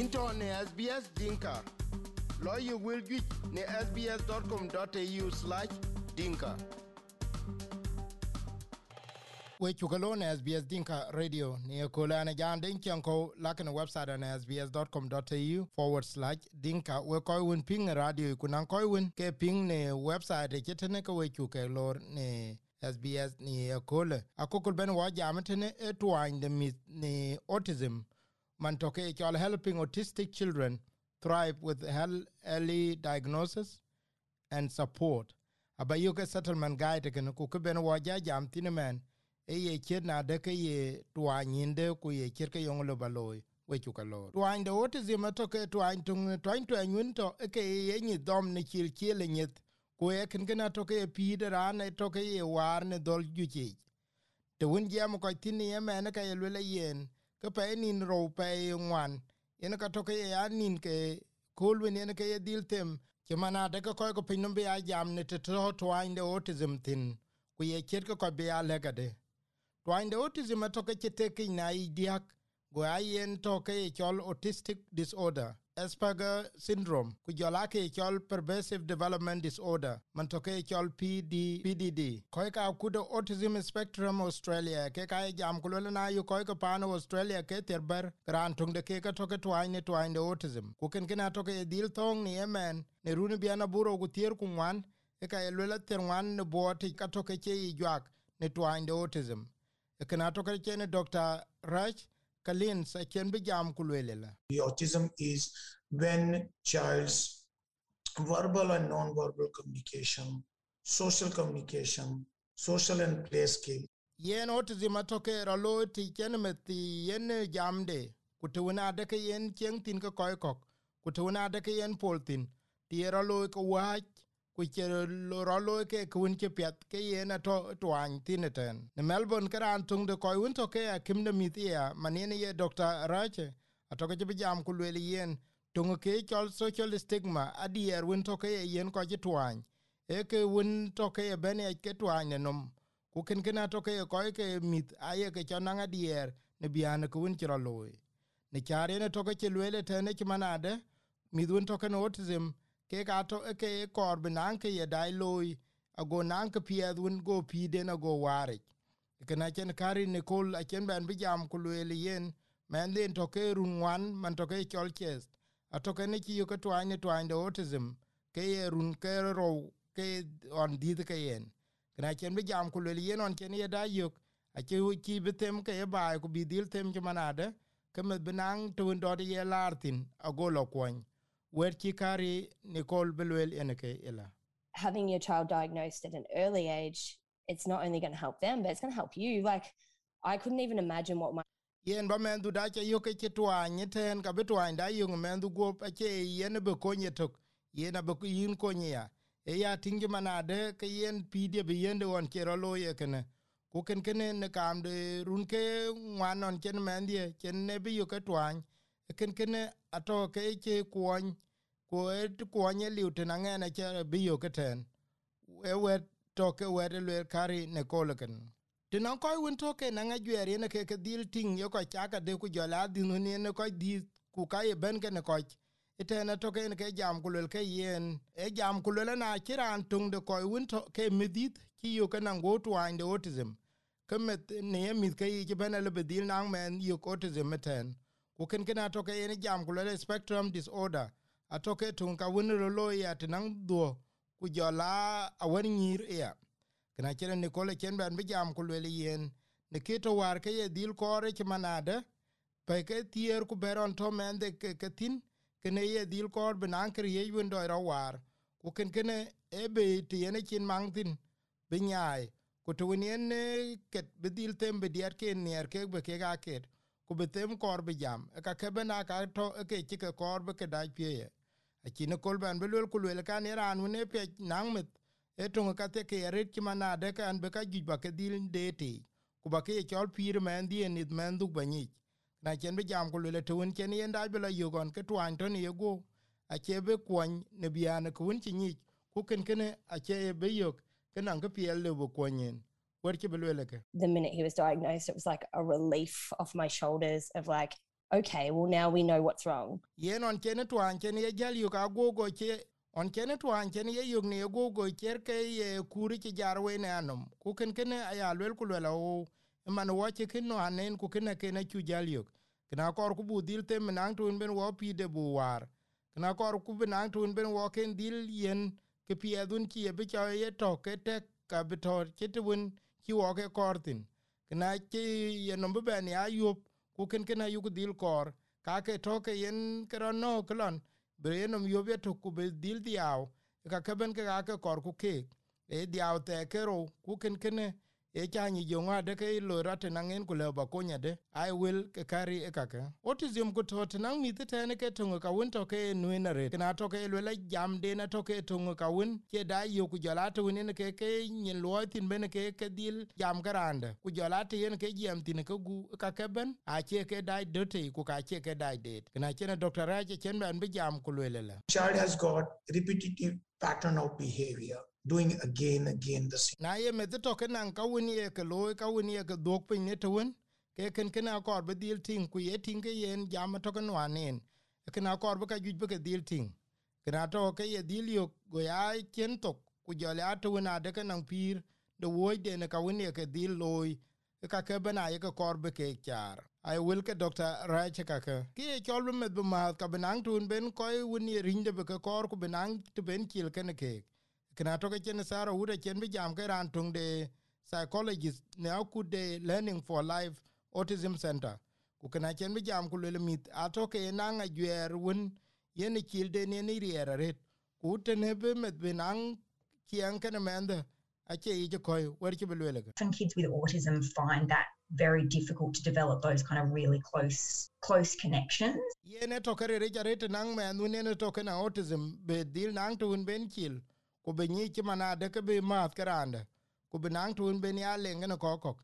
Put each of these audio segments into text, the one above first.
into ne SBS Dinka. Lawyer will get ne sbs.com.au slash dinka. we chukalo na SBS Dinka Radio. Ne kola na jan den chanko lakin website na sbs.com.au forward slash dinka. We koy win ping radio kunan koy win ke ping ne website ke tene ko we chuke lor ne SBS ni kola. Akokol ben wa jamatene e twine ne autism man toke chol helping autistic children thrive with early diagnosis and support. Aba abayuke settlement guide ken ku ke ben wo ja jam tinemen e ye chet na de ke ye twa nyinde ku ye chet ke yong lo baloy we chu ka lo twa de autism e to ke twany tung, twa to anyun to e ke ye ni dom ni chil chile nyet ku e ken gena toke ke pi de ran e to ye war ne dol ju chi. Te wun jam ko tin e e ye men ka ye le yen. Ke pe nin ro pe ngwan. Yen ka to ke ya nin ke kul wen yen ke dil tem. Ke mana de ko ko pin be ya jam ne te to to inde autism tin. Ku ye ket ko be ya le ga de. To de autism te ke na idiak go ayen to ke chol autistic disorder Asperger syndrome ku jola ke chol pervasive development disorder man toke chol PD PDD ko ka ku autism spectrum Australia ke ka jam ku na yu ko ka pano Australia ke terber ran tung de ke ka toke twine de autism. Ku ken ken toke e dil tong ni emen ne runi biana buro ku tier ku wan e ka le la ter wan ne bo ka toke che i jwak ne de autism. Kana to che ne dr rach kalin sa chen bi jam kulwelela the autism is when child's verbal and non-verbal communication social communication social and play skill. Yen autism atoke ralo ti chen me ti yen jamde kutuna de ke yen chen tin ko koy kok. Kutuna de ke yen poltin ti ralo ko wach ku che ro lo ke kun che pet ke ye na to twan tineten ne melbourne karan tung de ko un to ke kim de mit ya manene ye dr rache. Atoke je jam ku le yen. Tung ke chol social stigma adier un to ke yen ko je twan e ke un to ke ben e ke twan ne nom. Ku ken ken to ke ko ke mit aye ke chona adier ne biane ku un chro lo ne chare ne to ke le te ne manade mi dun to ke autism ke ka to ke kor binan ke ye dai loy ago nan ke pie dun go pi den go ware kana chen kari ne kol a chen ban bi jam ku le yen. Men den to ke run wan man to ke chol ches a to ke ne ki yo ke twa ne twa de autism. Ke ye run ke ro ke on di ke yen. Kana chen bi jam ku le yen on chen ye da yo a che ki bi tem ke ba ku bi dil tem ke manade. Ke me binan to ndo ye lartin ago lo kwany wer ci kari Nicole Belwel eneke ila. Having your child diagnosed at an early age, it's not only going to help them, but it's going to help you. Like, I couldn't even imagine what my yen ba men du da yo ke twa ni ten ka nda yo men du go pa yen be ko ni tok yen be ko yin ko ni ya e ya tingi manade ke yen be yen de ro lo ye kene ku ken ken ne kam de run ke wan on chen men die ne be yo ke twa ken ken ato ke che kuon ko et kuon ye liu te nange che bi yo keten e wet to ke wet le kari ne kolken te non ko yun to ke gwer ye ne ke ke dil ting yo ko chaka de ku jola di no ne ko di ku ka ye ben ke ne ko ite ne to ke ne ke jam ku le ke yen e jam ku le na kiran tung de ko yun to ke midit ki yo ke na go to ande autism. Kemet ne mit ke yi ben le bedil nang men yo autism ten ku ken ken atoke yen jam ku le spectrum disorder. Atoke tun ka won ro lo ya tinang duo ku jola awen nyir ya. Kana chen ni kole chen ban bi jam ku le yen. Ne kito war ke ye dil kore ke manade pe ke tier ku beron to men de ke ke tin kene ye dil kor binan kri ye yun do ro war. Ku ken ken ti yen chin mang tin bi nyai ku to ne ket bi dil tem bi diat ke nier ke be ke ga ket ku them kor be jam. E ka ke bena ka to e ke ti ke kor be ke da pie a ti ne kol ban be lul ku le iran ne pe nang mit. E to ka te ke ret ti mana de kan be ka gi ba ke dil de ti ku ba ke chol pir men di ni men du ba ni na chen be jam ku le to chen yen da be la yu gon ke twan to ni go. A che be kwon ne biane ku un ti ni ku ken ken a che be yok. Ke nan ke pie le bu kwonyen the minute he was diagnosed, it was like a relief off my shoulders of like, okay, well, now we know what's wrong. yen on twan chen ye jal yu ka go go che on chene twan chen ye yug ne go go cher ke ye kuri chi jar we ne anom ku ken ken eh, aya lwel ku o oh, eh, man che ken no anen ku ken ken chu jal yug kor ku bu dil tem nang tun ben wo pi de bu war kna kor ku ben nang ben wo ken dil yen ke pi adun chi ye bi cha ye to ke te ka te wo ke kortin kna ke ye no be ben ya yup ku ken ken ayu ku dil kor ka ke to ke yen kro no klon bre no yo be to ku be dil diaw ka ke ben ke ka ke kor ku ke e diaw te kero ku ken ken e chanyi jonga de ke lo rate na ngen ku le ba konya de. I will ke kari e ka ke. Autism ku to nang mi te ne ke to ka won to ke nu na re. Na to ke le jam de na to ke to ka won ke da yo ku jala to ne ke ke nyin lo tin ben ke ke dil jam garande ku jala te yen ke jam tin ke gu ka ke ben. A che ke dai de te ku ka che ke dai de. Na che na doctor ra che chen ben bi jam ku le le. Child has got repetitive pattern of behavior, doing again, again the same. na ye me to ke nan ka woni e ke lo ka woni e ke dok pin ne to won ke ken ken a kor be dil tin ku ye tin ke yen jam to ke no anen ke na kor be ka juj be ke dil tin ke na to ke ye dil yo go ya ken to ku jo la to na de ke pir de wo de ne ka woni e ke dil loy ka ke bena ye ke kor be ke char. Ai wil ke dr rach ka ke. Ki ye chol be med be ma ka benang tun ben ko woni rinde be ke kor ku benang te ben kil ke ne ke kena toke chen sara ude chen bi jam ke ran tung de psychologist ne aku de learning for life autism center. Ku kena chen bi jam ku le mit. Atoke na nga gyer won yen kil de ne ni riera ret ku te ne be met be nang kian ken mende ache ije koy wer ki belwele often kids with autism find that very difficult to develop those kind of really close close connections. Yene to kere re jare te nang men ne ne to na autism be dil nang tun ben kil ku be nyi ci mana de ke be mat karande ku be nang tun ben ya le ngene ko ko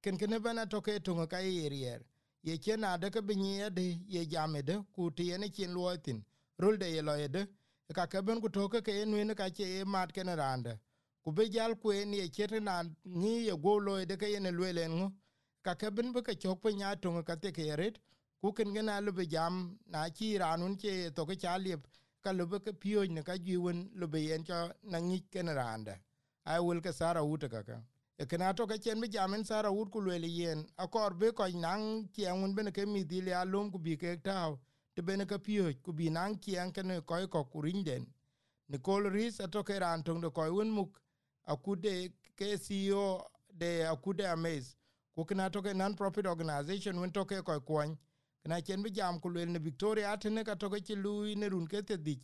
ken ken ke tun ka yerier ye ke na ke be nyi ade ye jame de ku ti ene kin luotin rul de ye lo de. Ka ke ben ku to ke ke ne ka che mat ken rande. Ku be jal ku ye ke na ni ye go lo de ke ene lwelen ngo ka ke ben be ke chok pe nya tun ka te ke ku ken gena lu be jam na chi ranun che to ke cha ka lobe ke pio ne ka jiwen lobe yen cho na ngi ken rande. Ai wil ke sara uta ka ka. E kana to ka chen bi jamen sara ut ku le yen akor be ko nang kienun bene ke mi dile alum ku bi ke tao te bene ka pio ku bi nang kien ken ko ko kurinden Nicole Rees atoke ran tong de ko un muk akude ke CEO de akude amaze. Ku kana to ke non profit organization un to ke ko kwon chen bi jam ku ne victoria atene ka to ke lu ne run ke te dik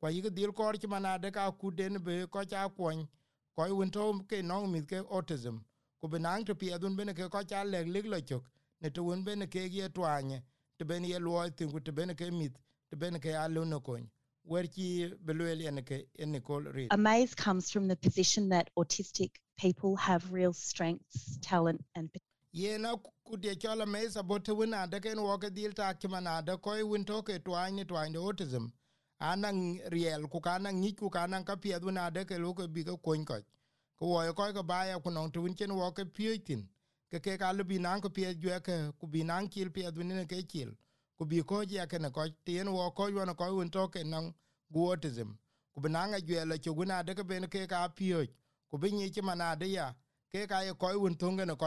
kwa yi dil kor ki mana de ka ku den be ko cha kwon ko won to ke no mi ke autism. Ku be nang to pi adun be ne ke ko cha le lig lo chok. Ne to won be ne ke ye twanye te ben ye lo tin ku te ben ke mit. Te ben ke alu no kon Amaze comes from the position that autistic people have real strengths, talent, and ye yena kutie chola mesa bote wina da ken woke dhil ta kimana da koi win toke twany twany autism. Anang riel ku kanang ngi ku kanang ka pie wina da ke loke bi ko kon ko ko wo ko ko baya ku non tun chen woke pie ke ke ka lu binan ko pie gwe ke ku binan kil pie wina ke kil. Ku bi ko je ke ne ko tien wo ko yo ko win toke nang gu autism. Ku binanga gwe la chu wina da ke ben ke ka pie ku bi ngi kimana da ya ke ka ye ko win tunga ne ko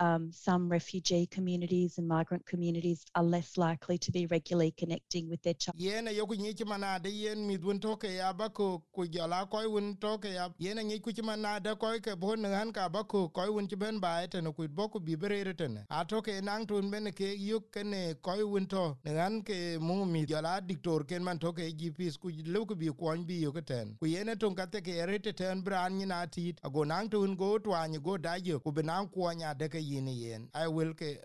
um, some refugee communities and migrant communities are less likely to be regularly connecting with their child. yen mi dun toke ya bako ku jala koy toke ya yene nyi ku ci manade koy ke bon han ka bako koy won ci ben ba ete no boku nang ke diktor ken man toke gps ku lu ku bi kwon bi yo ten. Nang go go be yin yen. I will ke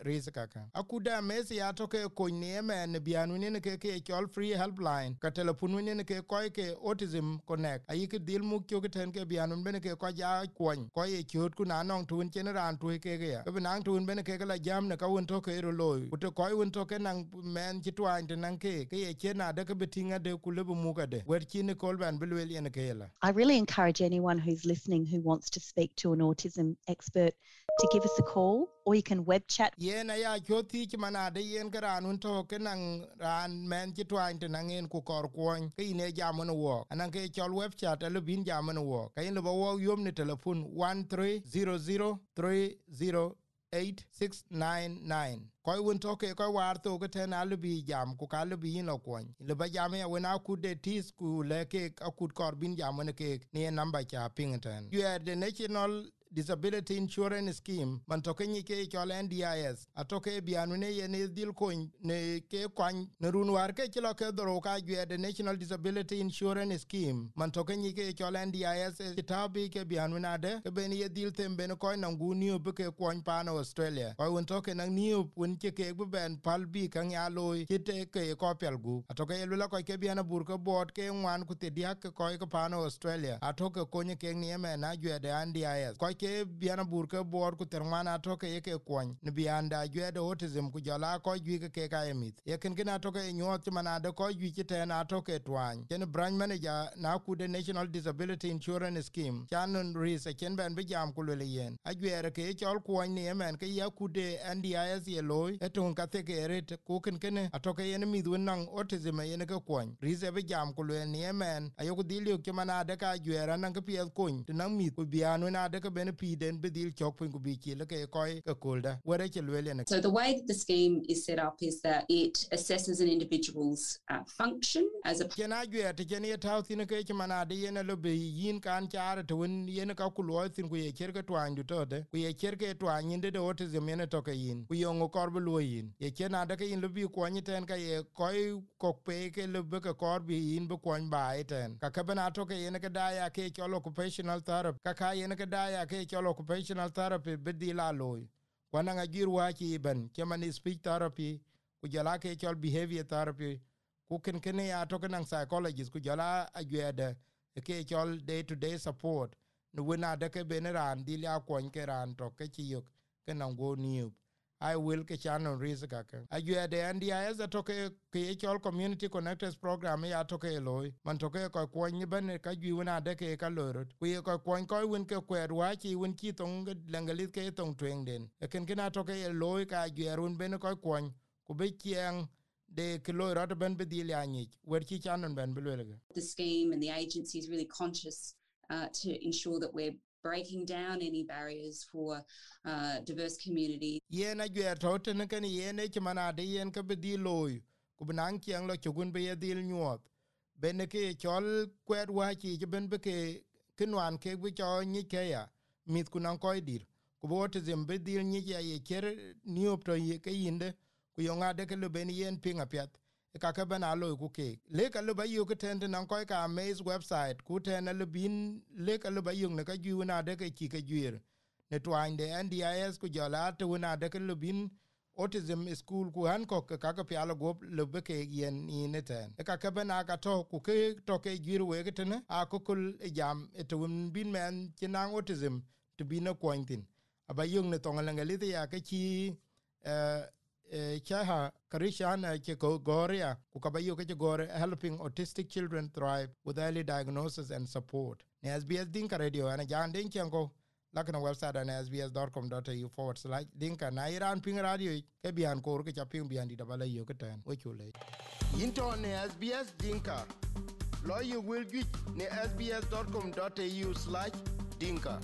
akuda ya to ke ne ne ne ke ke free helpline. Ka telefonu ne ke ko ke autism connect. Ayi ke dil mu ke ten ke bene ke ko ja ko ye na nong tun chen ran tu ke nang tun bene ke la jam ne ka won to ke ro loy. Ko won to ke nang men te nang ke. Ke ye ke betinga de ku le mu de. Wer chi ne kol ban bel wel ke la. I really encourage anyone who's listening who wants to speak to an autism expert to give us a call or you can web chat. yen aya choti chi mana de yen ka ran un to ke nang ran men chi twan te nang en ku kor kwon ke ine jamon wo. Anan ke chol web chat le bin jamon wo. Ka in le wo yom ne telefon 1300308699 koy won to ke koy war to ke ten al bi jam ku ka le bi no kwon le ba jam ya wona ku de tis ku le ke akut kor bin jamon ke ne namba cha pingten you are the national disability insurance scheme man toke nyi ke chol NDIS atoke bianu ne ye ne dil ko ne ke kwan ne run war ke chilo ke dro ka gwe the national disability insurance scheme. Man toke nyi ke chol NDIS kitabi ke bianu na de ke ben ye dil tem ben ko na ngu ni bu ke kwan pa na Australia. Ko un toke na ni un ke ke bu ben pal bi kan ya loy kite te ke ko pel gu. Atoke ye lula ko ke bianu bur ko bot ke ngwan ku te dia ke ko ke pa na Australia. Atoke ko nyi ke ni me na gwe de NDIS ko ke biana burke bor ku termana to ke ke kuɔny ne bianda da juɛɛde autism ku jɔl a kɔc juic kek ayemith ye ken atoke ye nyuɔɔth ci manade kɔc juic ci tɛɛn ke tuany ken branch manager nakude national disability insurance scheme canon ris acien e bɛn bi jam ku le yen ajuɛɛr ke ye cɔl kuɔny ni emɛn ke ye akude ndis ye looi e te ke ret ku kenkene atoke yen mith wen naŋ autism e ne ke kuɔny ris e bi jam ku luel ni emɛn ayoku dhil yok ci man ade ka gere anaŋ ke piɛth kony tenaŋ mith ku bian wen de ke ben pi den bedil chok ku bi ki le ke koy ke kulda were ke lwele ne. So the way that the scheme is set up is that it assesses an individual's uh, function as a kena gwe te ken ye taw tin ke ke mana de lo be yin kan char to yen ka ku lo tin ku ye ke twan du to de ku ye ke twan yin de autism yen to ke yin. Ku kor bu lo yin. Ye kena de ke yin lo bi ko ni ten ka ye koy kok pe ke lo be ke kor bi yin bu ko ba ka ka bana to ke yen ke da ya ke occupational therapy. Ka ka yen ke da ya ke cholo occupational therapy be di la loy. Kwana nga jir wa chi ben kemani speech therapy ku jala ke chol behavior therapy. Ku ken ken ya to ken psychologist ku jala agwede ke day to day support. Ni wina de ke beneran ran di la kon ke ran to ke chi yok ke na go niu I will ke channel rizika ke. Ajua de NDIS a toke ke chol community connectors program ya toke loy. Man toke ko kwan ni ban ka ju wona de ke ka lorot. Ku ye ko kwan ko win ke kwer wa chi win chi tong langalit ke tong tweng den. Ken kina toke loy ka ju run ben ko kwan ku be kieng de ke loy ben be dil ya. Wer chi channel ben be the scheme and the agency is really conscious uh, to ensure that we're breaking down any barriers for uh, diverse communities. yen tene ken yen e chimana de yen bidi loy ku kieng lo chugun be yedil nyuot bene ke chol wa chi ben be ke kinwan ke bi cho ni ke ya mit kunan koy dir. Ku zem dil ni ya ye ker to ye ke yinde ku ke lo ben yen pinga pyat ka ka ben aloi ku kek lek ka lo ba yu ke ten nan koy ka maze website. Ku ten le bin le ka ba yu ne ka ju na de ke ke juir. Ne twany de NDIS ku jola te wona de ke lubin autism school ku han ko ka ka go le be ke yen ni ne ten. E ka ka bana ka to ku ke to ke gir we ke tene. A ko kul e jam e to bin men ti na autism to bi no pointin aba yung ne to ngali ya ke eh eh Eh, chaha karishana ke goria ku ka ba yu ke gore helping autistic children thrive with early diagnosis and support. Ne SBS Dinka Radio ana jan den ko lakini website an sbs.com.au forward slash dinka. Na iran ping radio ke bian kor ke chaping bian di dabala yo ke we chule into ne sbs dinka. Lo you will get ne sbs.com.au slash dinka